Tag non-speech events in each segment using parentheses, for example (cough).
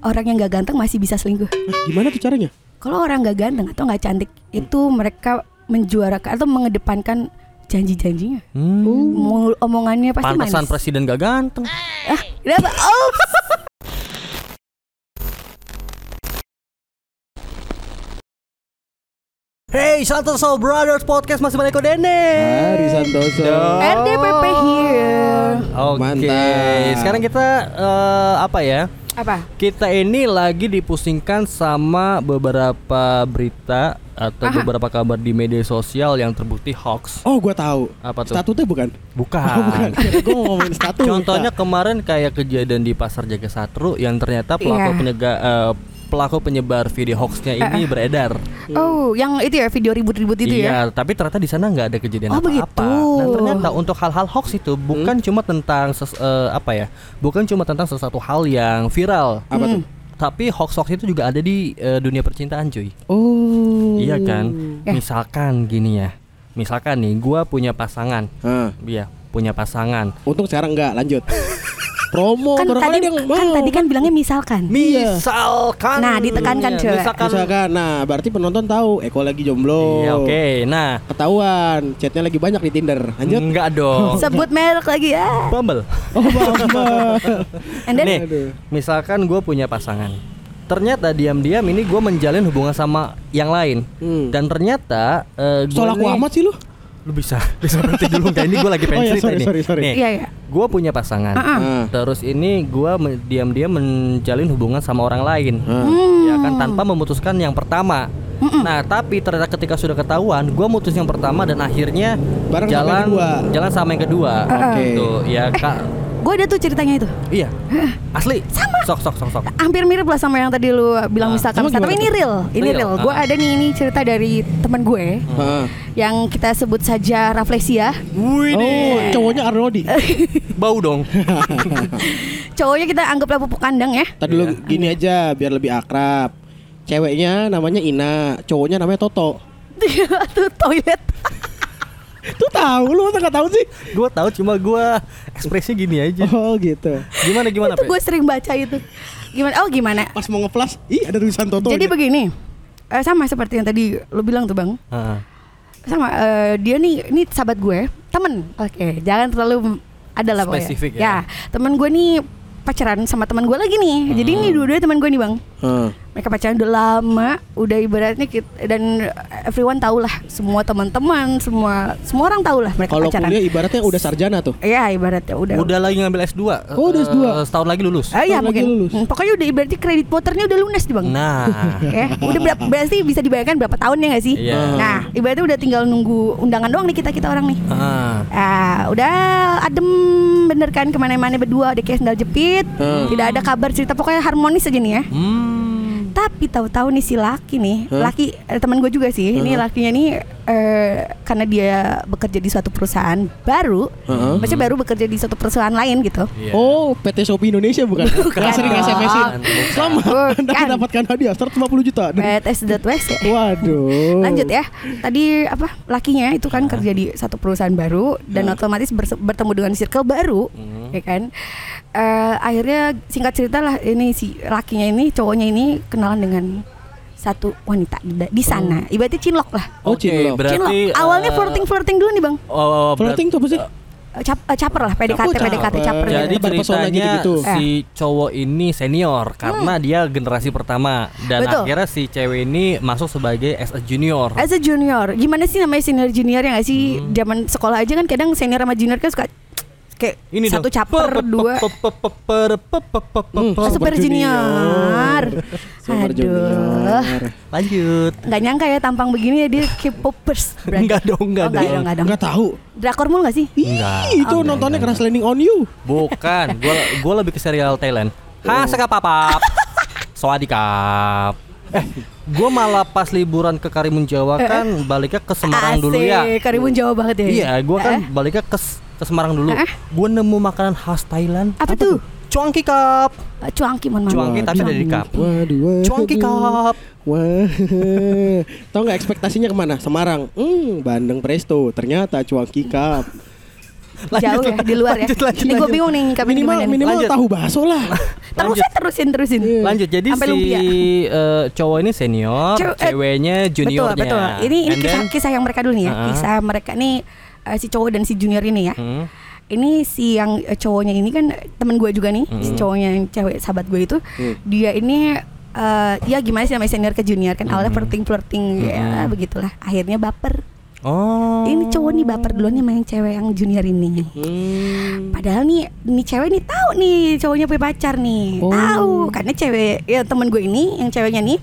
orang yang gak ganteng masih bisa selingkuh. Gimana tuh caranya? Kalau orang gak ganteng atau nggak cantik itu mereka menjuarakan atau mengedepankan janji-janjinya. Hmm. Mul- Omongannya pasti Pantesan manis. presiden gak ganteng. Ah, kenapa? Oh, Hey, Santoso Brothers Podcast masih balik ke Dene. Hari Santoso. RDPP here. Oke, Mantap. sekarang kita eh, apa ya? Apa? Kita ini lagi dipusingkan sama beberapa berita atau Aha. beberapa kabar di media sosial yang terbukti hoax. Oh, gua tahu. Apa tuh? Statutnya bukan? Bukan. Oh, bukan. (laughs) Gue mau ngomongin statut. Contohnya kemarin kayak kejadian di Pasar Jaga Satru yang ternyata pelaku Iya. penyega eh, pelaku penyebar video hoaxnya ini beredar. Oh, yang itu ya video ribut-ribut itu iya, ya? tapi ternyata di sana nggak ada kejadian Oh, apa-apa. begitu. Nah, ternyata untuk hal-hal hoax itu bukan cuma tentang ses- eh, apa ya? Bukan cuma tentang sesuatu hal yang viral. Apa tuh? Tapi hoax-hoax itu juga ada di eh, dunia percintaan, cuy. Oh. Iya kan? Ya. Misalkan gini ya. Misalkan nih, gua punya pasangan. Iya, punya pasangan. untung sekarang enggak lanjut. (laughs) Promo Kan barangkali tadi dia nggak kan mau. tadi kan bilangnya misalkan. Misalkan. Nah, ditekankan, Iya, coba. Misalkan. Misalkan, nah berarti penonton tahu Eko lagi jomblo. Iya, oke. Nah, Ketahuan, chatnya lagi banyak di Tinder. Lanjut. enggak dong. (laughs) Sebut merek lagi ya. Bumble. Oh, Bambang. (laughs) And then Nih, Aduh. misalkan gue punya pasangan. Ternyata diam-diam ini gue menjalin hubungan sama yang lain. Hmm. Dan ternyata eh, Soal gua aku amat sih lu. Lu bisa (laughs) bisa berhenti dulu nggak? Ini gue lagi pengen Oh, iya, cerita sorry, nih. sorry, sorry. Nih, Iya, iya. gue punya pasangan. Ah. Ah. Terus ini gue diam-diam menjalin hubungan sama orang lain. Ah. Ya kan tanpa memutuskan yang pertama. Nah, tapi ternyata ketika sudah ketahuan, gue mutus yang pertama dan akhirnya Bareng sama jalan yang kedua. jalan sama yang kedua. Oke. Gitu. Ya, Kak. Gue ada tuh ceritanya itu. Iya. (laughs) Asli. Sama. Sok sok sok sok. Hampir mirip lah sama yang tadi lu bilang Ah, misalkan. Tapi ini real, ini Real, real. ah. Gue ada nih ini cerita dari teman gue Ah. yang kita sebut saja Raflesia. Wih, Oh, cowoknya Arnodi. (laughs) bau dong. (laughs) Cowoknya kita anggaplah pupuk kandang ya. Tadi lu gini aja biar lebih akrab. Ceweknya namanya Ina, cowoknya namanya Toto. tuh toilet. Tuh tahu lu masa nggak tahu sih? gue tahu cuma gue ekspresi gini aja. Oh gitu. Gimana gimana? itu gue sering baca itu. Gimana? Oh gimana? Pas mau nge-flash, ih ada tulisan Toto. Jadi begini. eh, sama seperti yang tadi lu bilang tuh bang. Ah, Sama eh, dia nih, ini sahabat gue, temen. Oke, jangan terlalu ada lah pokoknya. Spesifik ya. ya. temen gue nih pacaran sama teman gue lagi nih. Jadi Hmm. ini dua-duanya teman gue nih bang. Ah. Mereka pacaran udah lama, udah ibaratnya kita, dan everyone tahu lah, semua teman-teman, semua semua orang tahu lah mereka Kalau pacaran. kuliah ibaratnya udah sarjana tuh. Iya ibaratnya udah. udah lagi ngambil S2. Oh, udah eh, S2. setahun lagi lulus. Ah iya mungkin. lulus. Hmm, pokoknya udah ibaratnya kredit motornya udah lunas nih bang. Nah, (laughs) ya, udah berapa berarti bisa dibayangkan berapa tahun ya nggak sih? Iya. Nah, ibaratnya udah tinggal nunggu undangan doang nih kita kita orang nih. ah, Ah, udah adem bener kan ke mana-mana berdua, udah kayak sendal jepit, Hmm. tidak ada kabar cerita pokoknya harmonis aja nih ya. hmm, Tapi tahu-tahu nih si laki nih, Hah? laki eh, teman gue juga sih, ini Hah? lakinya nih eh, karena dia bekerja di suatu perusahaan baru, Heeh. maksudnya baru bekerja di suatu perusahaan lain gitu. iya. Oh, PT Shopee Indonesia bukan? Yang sering. Bukan. Selamat Anda Bukan. mendapatkan hadiah 150 juta. PTS.wes ya. Waduh. Lanjut ya. Tadi apa lakinya itu kan kerja di satu perusahaan baru dan otomatis bertemu dengan circle baru, Hmm. Ya kan. Eh, akhirnya singkat cerita lah ini si lakinya ini cowoknya ini kenalan dengan satu wanita di, sana. Ibaratnya cinlok lah. Oh, Oke, cinlok. berarti cinlok. Awalnya eh, flirting flirting dulu nih bang. Oh, berarti Flirting tuh apa sih? Eh, Cap, eh, caper lah PDKT Oh, PDKT caper. caper. Jadi gitu. Ceritanya gitu-gitu. si cowok ini senior karena dia generasi pertama dan Betul. akhirnya si cewek ini masuk sebagai as a junior. As a junior, gimana sih namanya senior junior ya nggak sih? Hmm. Zaman sekolah aja kan kadang senior sama junior kan suka kayak ini satu chapter dua. super junior. Super junior. Lanjut. Nggak nyangka ya tampang begini ya dia K-popers nggak oh, dong nggak dong. nggak dong. Tahu. Drakor mulu nggak sih? Ih, itu oh, nontonnya keras landing on you. Bukan. Gua gue lebih ke serial Thailand. Ha oh. sekapapap. Soadikap Eh, gue malah pas liburan ke Karimun Jawa eh, eh. kan baliknya ke Semarang Asik, dulu ya. Karimun Jawa banget ya. Iya, gue kan eh, eh? baliknya ke ke Semarang dulu. Eh? Gua nemu makanan khas Thailand. Apa tuh? Cuangki cup. eh, cuangki mohon maaf. Cuangki tapi dari cup. Waduh, waduh. Cuangki cup. Wah, tahu nggak ekspektasinya ke mana? Semarang, hmm, Bandeng Presto, ternyata Cuangki Cup. Jauh ya di luar ya. lanjut, lanjut, Ini gue lanjut. bingung nih ngingkapin Minimal gimana nih. minimal Lanjut. tahu bakso lah. (laughs) Terusin terusin terusin. Iya. Lanjut jadi Sampai si lumpia. eh, cowok ini senior, Cew- eh, ceweknya juniornya. Betul betul. Ini ini And kisah then- kisah yang mereka dulu nih ya. Uh-uh. Kisah mereka nih eh, si cowok dan si junior ini ya. Hmm. Ini si yang eh, cowoknya ini kan temen gue juga nih, si cowoknya yang cewek sahabat gue itu, dia ini eh, ya gimana sih namanya senior ke junior kan awalnya flirting flirting ya begitulah. Akhirnya baper. Oh. Ini cowok nih baper duluan nih main cewek yang junior ini. Hmm. Padahal nih, nih cewek nih tahu nih cowoknya punya pacar nih, Oh. tahu karena cewek ya temen gue ini yang ceweknya nih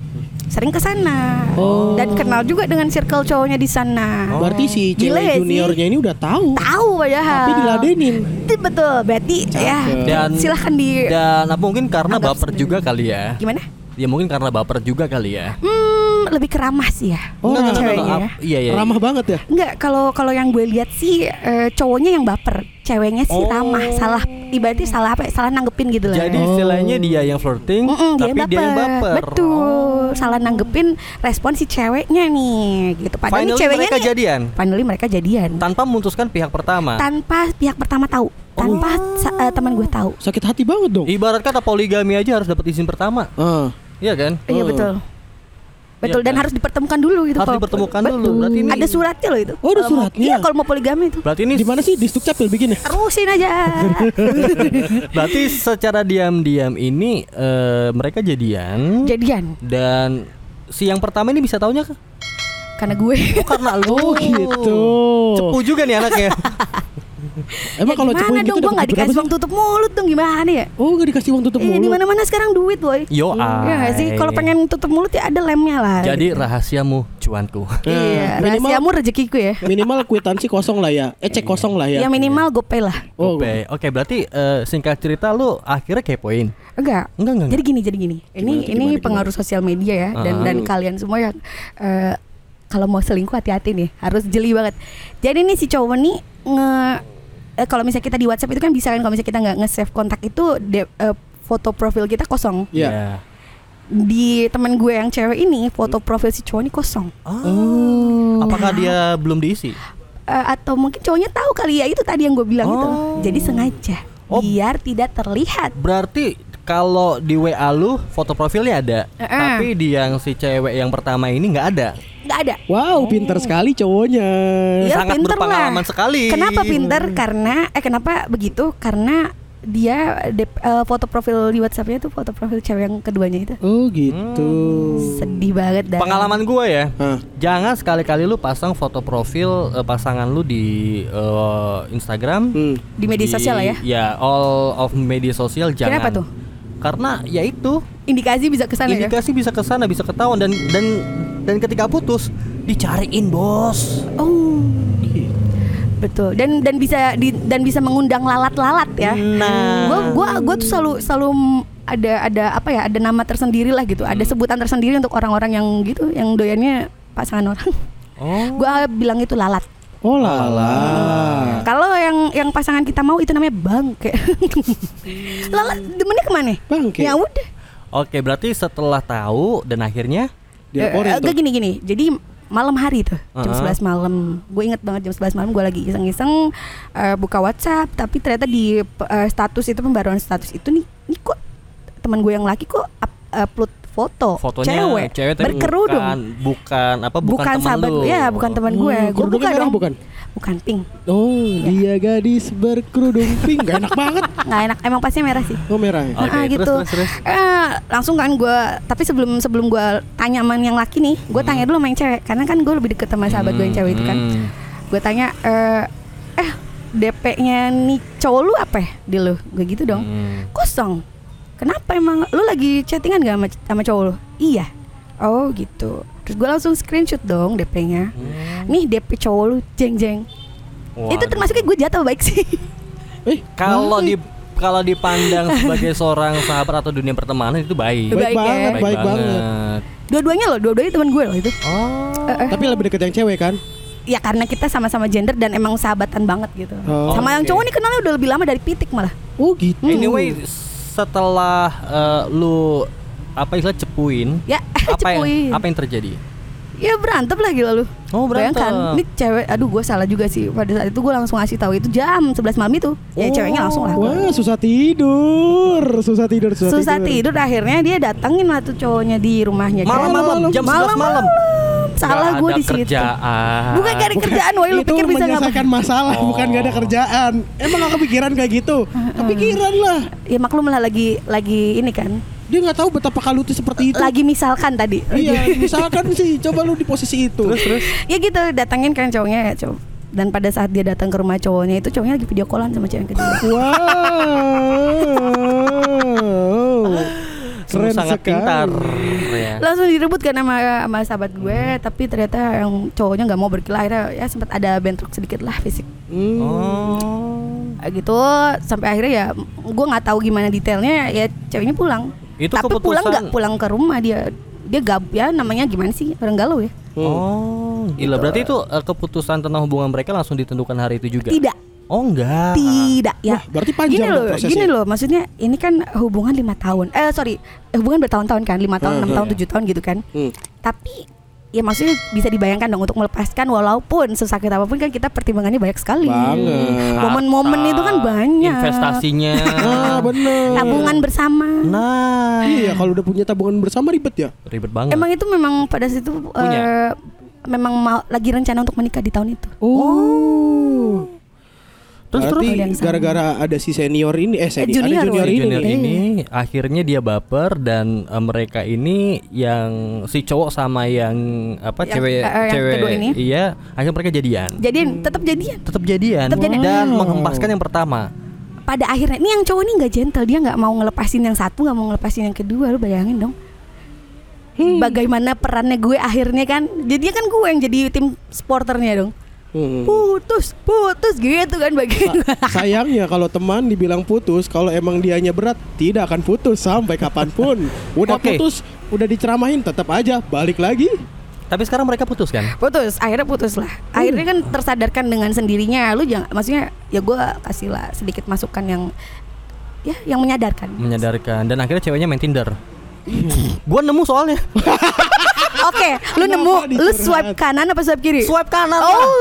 sering ke sana Oh. dan kenal juga dengan circle cowoknya di sana. Berarti si Gila cewek ya sih. juniornya ini udah tahu. Tahu padahal. Tapi diladenin. Itu betul, berarti ya Dan silahkan di dan apa mungkin karena Anggap baper sendiri. juga kali ya. gimana? Ya mungkin karena baper juga kali ya. Hmm, lebih keramah sih ya. Oh, Enggak, enggak, enggak, ceweknya enggak. ya. Ap- Iya iya. Ramah banget ya. Enggak, kalau kalau yang gue lihat sih eh, cowoknya yang baper, ceweknya sih Oh. ramah, salah ibaratnya salah apa? ya, Salah nanggepin gitu lah. Jadi Oh. istilahnya dia yang flirting, Mm-mm, tapi dia yang baper. Betul. Salah nanggepin respon si ceweknya nih gitu. Padahal nih Finally ceweknya mereka nih, jadian finally mereka jadian. tanpa memutuskan pihak pertama. tanpa pihak pertama tahu, tanpa sa- eh, teman gue tahu. Sakit hati banget dong. Ibarat kata poligami aja harus dapat izin pertama. Ah. Iya kan? Iya Oh. betul. Betul Iya dan kan? harus dipertemukan dulu gitu. Harus dipertemukan Betul. dulu. Berarti ini- ada suratnya loh itu. Oh, ada suratnya? Iya, kalau mau poligami itu. Berarti ini Di mana sih di Stukcapil bikin ya? Terusin aja. (laughs) berarti secara diam-diam ini eh, mereka jadian Jadian dan si yang pertama ini bisa taunya ke? karena gue. Oh karena lu. Oh gitu. Cepu juga nih anaknya. (laughs) (laughs) Emang Ya kalau gimana cepuin gitu dong gue berapa dikasih sih? uang tutup mulut dong gimana ya? Oh nggak dikasih uang tutup Iya di mulut. mana-mana sekarang duit boy. Yo Iya nggak sih? ay. Kalau pengen tutup mulut ya ada lemnya lah. Jadi gitu. rahasiamu cuanku. Iya, Nah, minimal- rahasiamu rezekiku ya. Minimal kwitansi kosong lah ya. Eh cek kosong lah ya. Ya minimal gopay lah. Oh, Oke, oke berarti eh, singkat cerita lu akhirnya kepoin. Enggak. Enggak, enggak, Jadi gini, jadi gini. Ini Gimana, ini gimana, pengaruh sosial media ya dan Ah. dan kalian semua yang eh, kalau mau selingkuh hati-hati nih, harus jeli banget. Jadi nih si cowok nih nge eh, kalau misalnya kita di WhatsApp itu kan bisa kan kalau misalnya kita nggak nge-save kontak itu de- eh, foto profil kita kosong. Iya. Di teman gue yang cewek ini foto profil si cowok ini kosong. Oh. Apakah dia belum diisi? Eh, atau mungkin cowoknya tahu kali ya itu tadi yang gue bilang itu. Oh. Jadi sengaja Oh. biar tidak terlihat. Berarti kalau di WA lu foto profilnya ada, Eh-eh. tapi di yang si cewek yang pertama ini nggak ada. Nggak ada. Wow, pinter sekali cowoknya. Iya, Sangat pinter berpengalaman lah. sekali. Kenapa pinter? Karena eh kenapa begitu? Karena dia dep- eh, foto profil di WhatsAppnya tuh foto profil cewek yang keduanya itu. Oh gitu. Sedih banget dah. Pengalaman gue ya, Hah. jangan sekali-kali lu pasang foto profil eh, pasangan lu di eh, Instagram, Hmm. di media sosial lah ya. Ya, all of media sosial jangan. Kenapa tuh? Karena ya itu Indikasi bisa ke sana ya. indikasi bisa ke sana, bisa ketahuan dan dan dan ketika putus dicariin bos. Oh. Betul. Dan dan bisa di, dan bisa mengundang lalat-lalat ya. Nah. Gua gua gua tuh selalu selalu ada ada apa ya? Ada nama tersendiri lah gitu. Ada sebutan tersendiri untuk orang-orang yang gitu yang doyannya pasangan orang. Oh. gua bilang itu lalat. Oh lala. Kalau yang yang pasangan kita mau itu namanya bangke. (laughs) lalat demennya ke mana? Bangke. Ya udah. Oke, berarti setelah tahu dan akhirnya Eh, tuh. gak gini gini. Jadi malam hari tuh jam Uh-huh. 11 malam. Gue inget banget jam 11 malam gue lagi iseng-iseng eh, buka WhatsApp tapi ternyata di eh, status itu pembaruan status itu nih, nih kok teman gue yang laki kok up- upload foto fotonya cewek, tapi berkerudung. bukan bukan apa bukan, Bukan, teman sahabat lu. ya, bukan teman gue. Oh, Gue kerudungnya buka merah dong. bukan? Bukan pink. Oh, dia gadis berkerudung pink. Gak enak banget. (laughs) Nggak enak. Emang pastinya merah sih. Oh merah ya? Oke, Ah, terus, gitu. terus, terus. Eh, langsung kan gue tapi sebelum sebelum gue tanya sama yang laki nih gue tanya dulu sama yang cewek karena kan gue lebih deket sama sahabat gue yang cewek itu kan Hmm. gue tanya eh eh DP-nya nih cowok lu apa ya di lu gue gitu dong Hmm. kosong kenapa emang lu lagi chattingan gak sama, sama cowok lu iya oh gitu terus gue langsung screenshot dong DP-nya nih DP cowok lu jeng jeng itu Waduh. termasuknya gue jatuh baik sih (laughs) Eh, kalau baik. di kalau dipandang sebagai seorang sahabat atau dunia pertemanan itu baik. baik, Baik ya. banget, baik, banget. dua-duanya loh dua-duanya teman gue loh itu Oh. Eh, eh. Tapi lebih deket yang cewek kan? ya karena kita sama-sama gender dan emang sahabatan banget gitu Oh, sama yang oke. cowok nih kenalnya udah lebih lama dari pitik malah Oh gitu. Anyway, setelah eh, lu apa istilah cepuin, ya (laughs) apa yang cepuin apa yang terjadi? Ya berantem lagi lalu. Oh, berantem. Bayangkan, ini cewek, aduh gue salah juga sih. Pada saat itu gue langsung ngasih tahu itu jam 11 malam itu. Ya ceweknya langsung lah. Wah, susah tidur. Susah tidur, susah, Susah tidur akhirnya dia datengin lah tuh cowoknya di rumahnya. Malam-malam jam 11 malam. Salah gue ada di situ. kerjaan. Bukan gak ada kerjaan, woi lu itu pikir bisa ngapain? menyelesaikan masalah, Oh. bukan gak ada kerjaan. Emang gak kepikiran kayak gitu? Kepikiran lah. Ya maklum lah lagi lagi ini kan. Dia nggak tahu betapa kalutnya seperti itu. Lagi misalkan tadi. Iya, (laughs) misalkan sih, coba lu di posisi itu. Terus terus. ya gitu datangin kan cowoknya ya cow- dan pada saat dia datang ke rumah cowoknya itu cowoknya lagi video callan sama cewek kedua Wow. (laughs) Keren sangat sekali. pintar. Ya. langsung direbut kan sama sama sahabat gue tapi ternyata yang cowoknya nggak mau berkelahi akhirnya ya sempat ada bentrok sedikit lah fisik Hmm. Oh. Gitu sampai akhirnya ya gue nggak tahu gimana detailnya ya ceweknya pulang Itu tapi pulang keputusan- nggak pulang ke rumah dia dia gab ya namanya gimana sih orang galau ya Oh, gila. Berarti itu eh, keputusan tentang hubungan mereka langsung ditentukan hari itu juga. tidak Oh, enggak. tidak ya Wah, berarti panjang gini loh prosesnya. gini loh maksudnya ini kan hubungan lima tahun eh sorry eh, hubungan bertahun-tahun kan lima tahun Hmm, enam hmm, tahun iya. tujuh tahun gitu kan Hmm. tapi ya maksudnya bisa dibayangkan dong untuk melepaskan walaupun sesakit apa pun kan kita pertimbangannya banyak sekali Banget. momen-momen itu kan banyak Investasinya. Ah, bener. tabungan bersama Nah, Iya, kalau udah punya tabungan bersama ribet ya. ribet banget. emang itu memang pada situ Punya? eh, memang mau lagi rencana untuk menikah di tahun itu Oh. Terus, Berarti gara-gara ada si senior ini eh seni- junior, ada junior ini. junior nih. ini akhirnya dia baper dan eh, mereka ini yang si cowok sama yang apa Yang- cewek eh, yang cewek kedua ini? iya akhirnya mereka jadian jadi tetap jadian tetap jadian Tetap jadian. dan Wow. menghempaskan yang pertama pada akhirnya ini yang cowok ini nggak gentle dia nggak mau ngelepasin yang satu nggak mau ngelepasin yang kedua lu bayangin dong Hmm. bagaimana perannya gue akhirnya kan jadinya kan gue yang jadi tim sporternya dong Hmm. putus putus gitu kan bagian Sa- sayangnya kalau teman dibilang putus, kalau emang dianya berat tidak akan putus sampai kapan pun. (laughs) Udah Oke. putus, udah diceramahin tetap aja balik lagi. tapi sekarang mereka putus kan? Putus akhirnya putus lah. Akhirnya kan tersadarkan dengan sendirinya. Lu jangan maksudnya ya gue kasih lah sedikit masukan yang ya yang menyadarkan. Menyadarkan. Dan akhirnya ceweknya main Tinder. Gua nemu soalnya (laughs) oke lu nemu lu swipe kanan apa swipe kiri swipe kanan lah. oh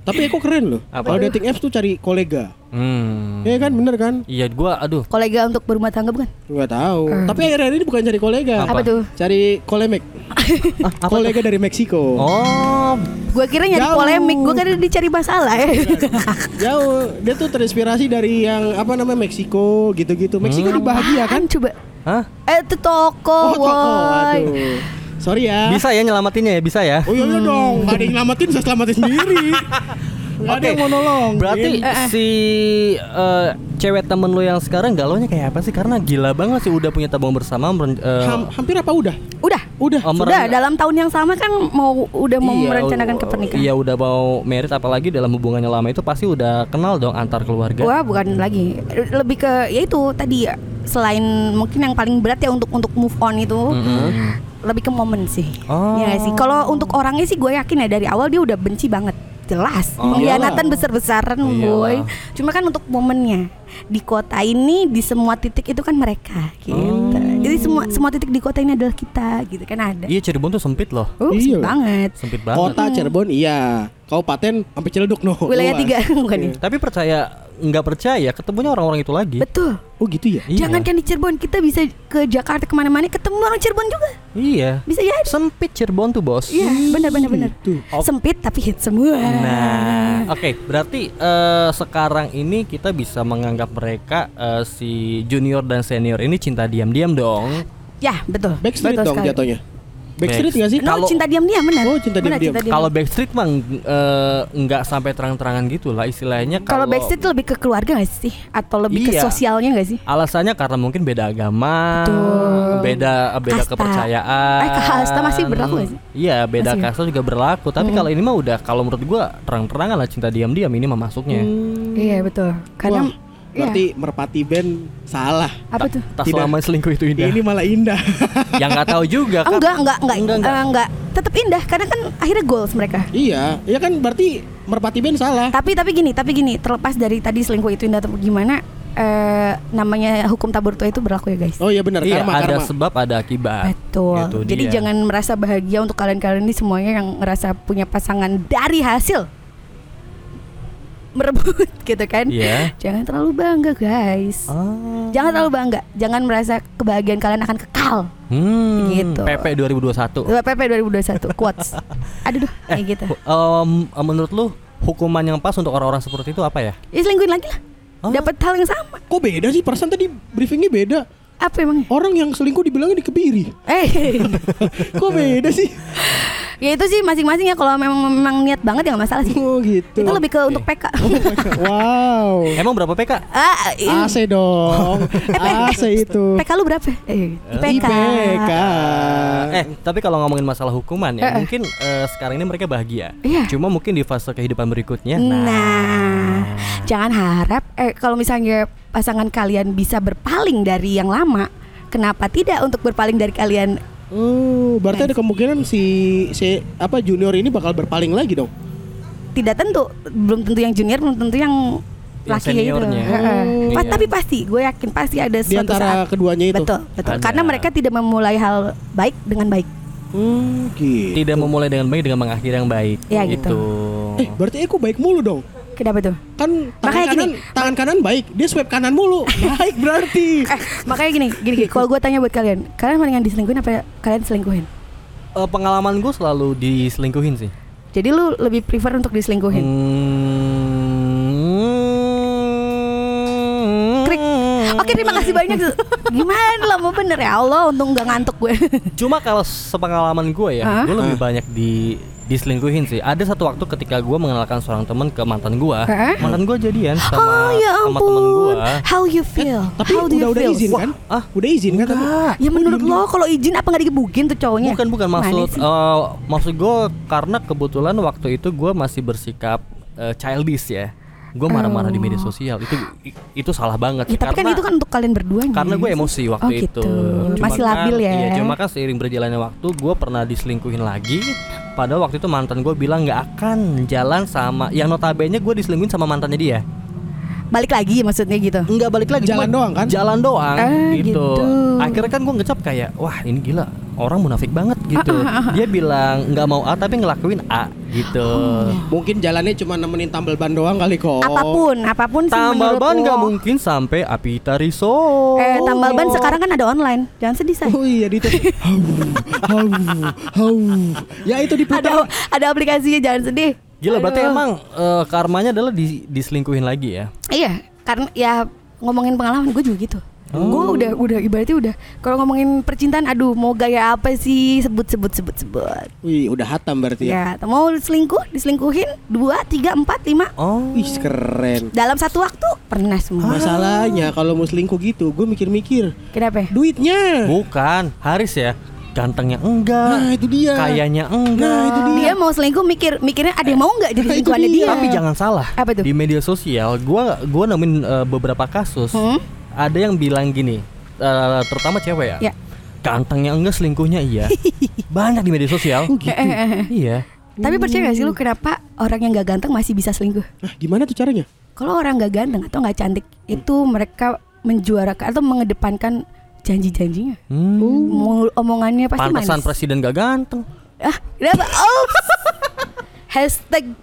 Tapi aku keren loh. Apa? Kalau dating apps tuh cari kolega. hmm. Iya kan bener kan? iya gua aduh kolega untuk berumah tangga bukan Nggak tahu. Tapi akhir-akhir ini bukan cari kolega. Apa? apa tuh Cari kolemek. (laughs) Ah, apa kolega dari Meksiko. oh gue kira nyari Jauh. polemik gue kira dicari masalah ya (laughs) Jauh, dia tuh terinspirasi dari yang apa namanya Meksiko gitu-gitu. Meksiko Hmm. ini bahagia kan? Coba Hah? eh itu toko, Oh, toko. woy. Aduh. Sorry ya. bisa ya nyelamatinnya ya bisa ya Oh iya, iya dong, gak ada yang nyelamatin, saya selamatin sendiri. (laughs) Gak ada Oke. yang mau nolong. Berarti Iya. Eh, eh. si eh, cewek temen lu yang sekarang galaunya kayak apa sih? Karena gila banget sih udah punya tabung bersama. eh, Ham- hampir apa udah? udah Udah. Oh, sudah dalam tahun yang sama kan mau udah mau iya, merencanakan ke pernikahan Iya udah mau merit apalagi dalam hubungannya lama itu pasti udah kenal dong antar keluarga. Wah bukan lagi lebih ke ya itu tadi ya selain mungkin yang paling berat ya untuk untuk move on itu Mm-mm. lebih ke momen sih. Oh. Ya sih. Kalau untuk orangnya sih gue yakin ya dari awal dia udah benci banget. Jelas. Oh. Pengkhianatan Iyalah. besar-besaran Iyalah. boy. Cuma kan untuk momennya di kota ini di semua titik itu kan mereka gitu. Oh. Jadi semua semua titik di kota ini adalah kita gitu kan ada. Iya Cirebon tuh sempit loh. Uh, Iya. sempit banget. Sempit banget. Kota Cirebon iya. Kabupaten sampai Ciledug no. Wilayah luas. tiga (laughs) bukan ya? Tapi percaya nggak percaya ketemunya orang-orang itu lagi. Betul. Oh gitu ya. Iya. Jangan kan di Cirebon kita bisa ke Jakarta ke mana-mana ketemu orang Cirebon juga. Iya. Bisa jadi. Sempit Cirebon tuh bos. Iya, benar benar benar. Gitu. Sempit tapi hit semua. Nah, oke, berarti eh, sekarang ini kita bisa menganggap mereka eh, si junior dan senior ini cinta diam-diam dong. Ya, betul. Backstreet betul dong sekali. jatuhnya. Backstreet Back- nggak sih? No, Kalau- cinta diam-diam benar. Oh, cinta diam-diam. Kalau Backstreet mah eh, nggak sampai terang-terangan gitu lah istilahnya. Kalau backstreet tuh lebih ke keluarga gak sih? Atau lebih ke Iya. sosialnya gak sih? Alasannya karena mungkin beda agama, Betul. beda beda Kasta. kepercayaan. Eh, kasta masih berlaku nggak sih? Iya, beda Masih kasta juga berlaku. Tapi kalau ini mah udah kalau menurut gua terang-terangan lah cinta diam-diam ini mah masuknya. Hmm. Iya, betul. Karena Wah, berarti merpati band salah. apa tuh? Tak Tidak. selama selingkuh itu indah. Ini malah indah. (laughs) Yang nggak tahu juga kan. Enggak, enggak, enggak, Enggak, enggak, enggak. enggak. Tetap indah karena kan akhirnya goals mereka. iya, ya kan berarti merpati band salah. Tapi tapi gini, tapi gini, terlepas dari tadi selingkuh itu indah atau gimana, eh, namanya hukum tabur tua itu berlaku ya guys. Oh iya benar Iya, karma ada karma. sebab ada akibat. Betul. Itu Jadi dia. jangan merasa bahagia untuk kalian-kalian ini semuanya yang ngerasa punya pasangan dari hasil merebut (laughs) gitu kan. Iya. Jangan terlalu bangga guys. Ah. Jangan terlalu bangga. Jangan merasa kebahagiaan kalian akan kekal. Hmm, Gitu. PP 2021. PP 2021 quotes. (laughs) Aduh, duh, kayak gitu. Em, menurut lu hukuman yang pas untuk orang-orang seperti itu apa ya? Ya selingkuhin lagi lah. Oh. Dapat hal yang sama. Kok beda sih? Perasaan tadi briefingnya beda. Apa emangnya? Orang yang selingkuh dibilangnya dikebiri. Eh, (laughs) Kok beda sih? ya itu sih masing-masing ya kalau memang memang niat banget ya nggak masalah sih. Oh gitu. Itu lebih ke untuk PK. (laughs) Wow. Emang berapa PK? ah, iya. AC dong. (laughs) AC itu. PK lu berapa? Eh, IPK. IPK. Eh, tapi kalau ngomongin masalah hukuman ya, Eh, eh. mungkin eh, sekarang ini mereka bahagia. Iya. Cuma mungkin di fase kehidupan berikutnya. Nah, jangan harap eh kalau misalnya pasangan kalian bisa berpaling dari yang lama, kenapa tidak untuk berpaling dari kalian? Oh, berarti ada kemungkinan si si apa junior ini bakal berpaling lagi dong. Tidak tentu, belum tentu yang junior, belum tentu yang laki itu. seniornya. Heeh. Oh. Iya. Tapi pasti, gue yakin pasti ada Di suatu antara saat. keduanya itu. Betul, betul. Ada. Karena mereka tidak memulai hal baik dengan baik. Hmm, gitu. Tidak memulai dengan baik dengan mengakhiri yang baik. Ya, gitu. Eh, berarti aku baik mulu dong. Kenapa tuh? Kan tangan Makanya kanan, gini. tangan kanan baik, dia swipe kanan mulu. (laughs) baik berarti. (laughs) Eh, makanya gini, gini, gini. Kalau gue tanya buat kalian, kalian mendingan diselingkuhin apa kalian selingkuhin? Eh, pengalaman gue selalu diselingkuhin sih. Jadi lu lebih prefer untuk diselingkuhin? Hmm. Krik. Oke, terima kasih banyak. (laughs) Gimana lah mau bener ya Allah, untung gak ngantuk gue. Cuma kalau sepengalaman gue ya, Hah? gue lebih banyak di diselingkuhin sih. Ada satu waktu ketika gue mengenalkan seorang teman ke mantan gue, Hah? mantan gue jadian (gasps) sama oh ya sama temen gue. ampun. How you feel? Tapi How do you udah udah feel? izin kan? ah, Udah izin kan? tapi-. Ya menurut lo kalau izin apa nggak digebukin tuh cowoknya? Bukan bukan maksud eh, maksud gue karena kebetulan waktu itu gue masih bersikap eh, childish ya. Gue marah-marah di media sosial itu itu salah banget Ya, tapi kan karena- itu kan untuk kalian berdua karena gue emosi waktu Oh, itu gitu. Cuma Masih kan- labil ya. iya cuma kan seiring berjalannya waktu gue pernah diselingkuhin lagi pada waktu itu mantan gue bilang nggak akan jalan sama yang notabene gue diselingkuhin sama mantannya dia Balik lagi maksudnya gitu. nggak balik lagi Jalan cuma doang kan? jalan doang Ah, gitu. gitu. akhirnya kan gue ngecap kayak wah ini gila orang munafik banget gitu Ah, dia bilang nggak mau A tapi ngelakuin A gitu Oh. Mungkin jalannya cuma nemenin tambal ban doang kali kok. Apa pun, apa pun sih tambal menurut ban nggak mungkin sampai Apita Riso Eh, tambal ban sekarang kan ada online. Jangan sedih say. Oh iya di (laughs) hau, hau, hau. Ya itu diputar. Ada ada aplikasinya jangan sedih. Gila berarti Aduh. emang eh, karmanya adalah di, diselingkuhin lagi ya Iya, karena ya ngomongin pengalaman gue juga gitu. Oh. Gue udah udah ibaratnya udah kalau ngomongin percintaan aduh mau gaya apa sih sebut sebut sebut sebut. Wih, udah hatam berarti ya. Ya, mau selingkuh, diselingkuhin dua, tiga, empat, lima Oh Wih, keren. dalam satu waktu pernah semua. Masalahnya kalau mau selingkuh gitu, gue mikir-mikir Kenapa? ya? duitnya. bukan Haris ya gantengnya enggak Nah, itu dia. kayaknya enggak Nah, itu dia. Dia mau selingkuh mikir mikirnya ada yang mau nggak jadi Nah, itu selingkuhannya dia. dia. Tapi jangan salah. Apa tuh? Di media sosial, gua gua nemuin eh, beberapa kasus. Hmm? Ada yang bilang gini, eh, terutama cewek ya. Ya. Gantengnya enggak, selingkuhnya iya. (laughs) Banyak di media sosial. Gitu. iya. Tapi percaya gak sih lu kenapa orang yang gak ganteng masih bisa selingkuh? Nah, gimana tuh caranya? Kalau orang gak ganteng atau gak cantik itu mereka menjuarakan atau mengedepankan janji-janjinya. Hmm. Mul- Omongannya pasti Pantesan manis. presiden gak ganteng. Ah, kenapa? Oh. (laughs) Hashtag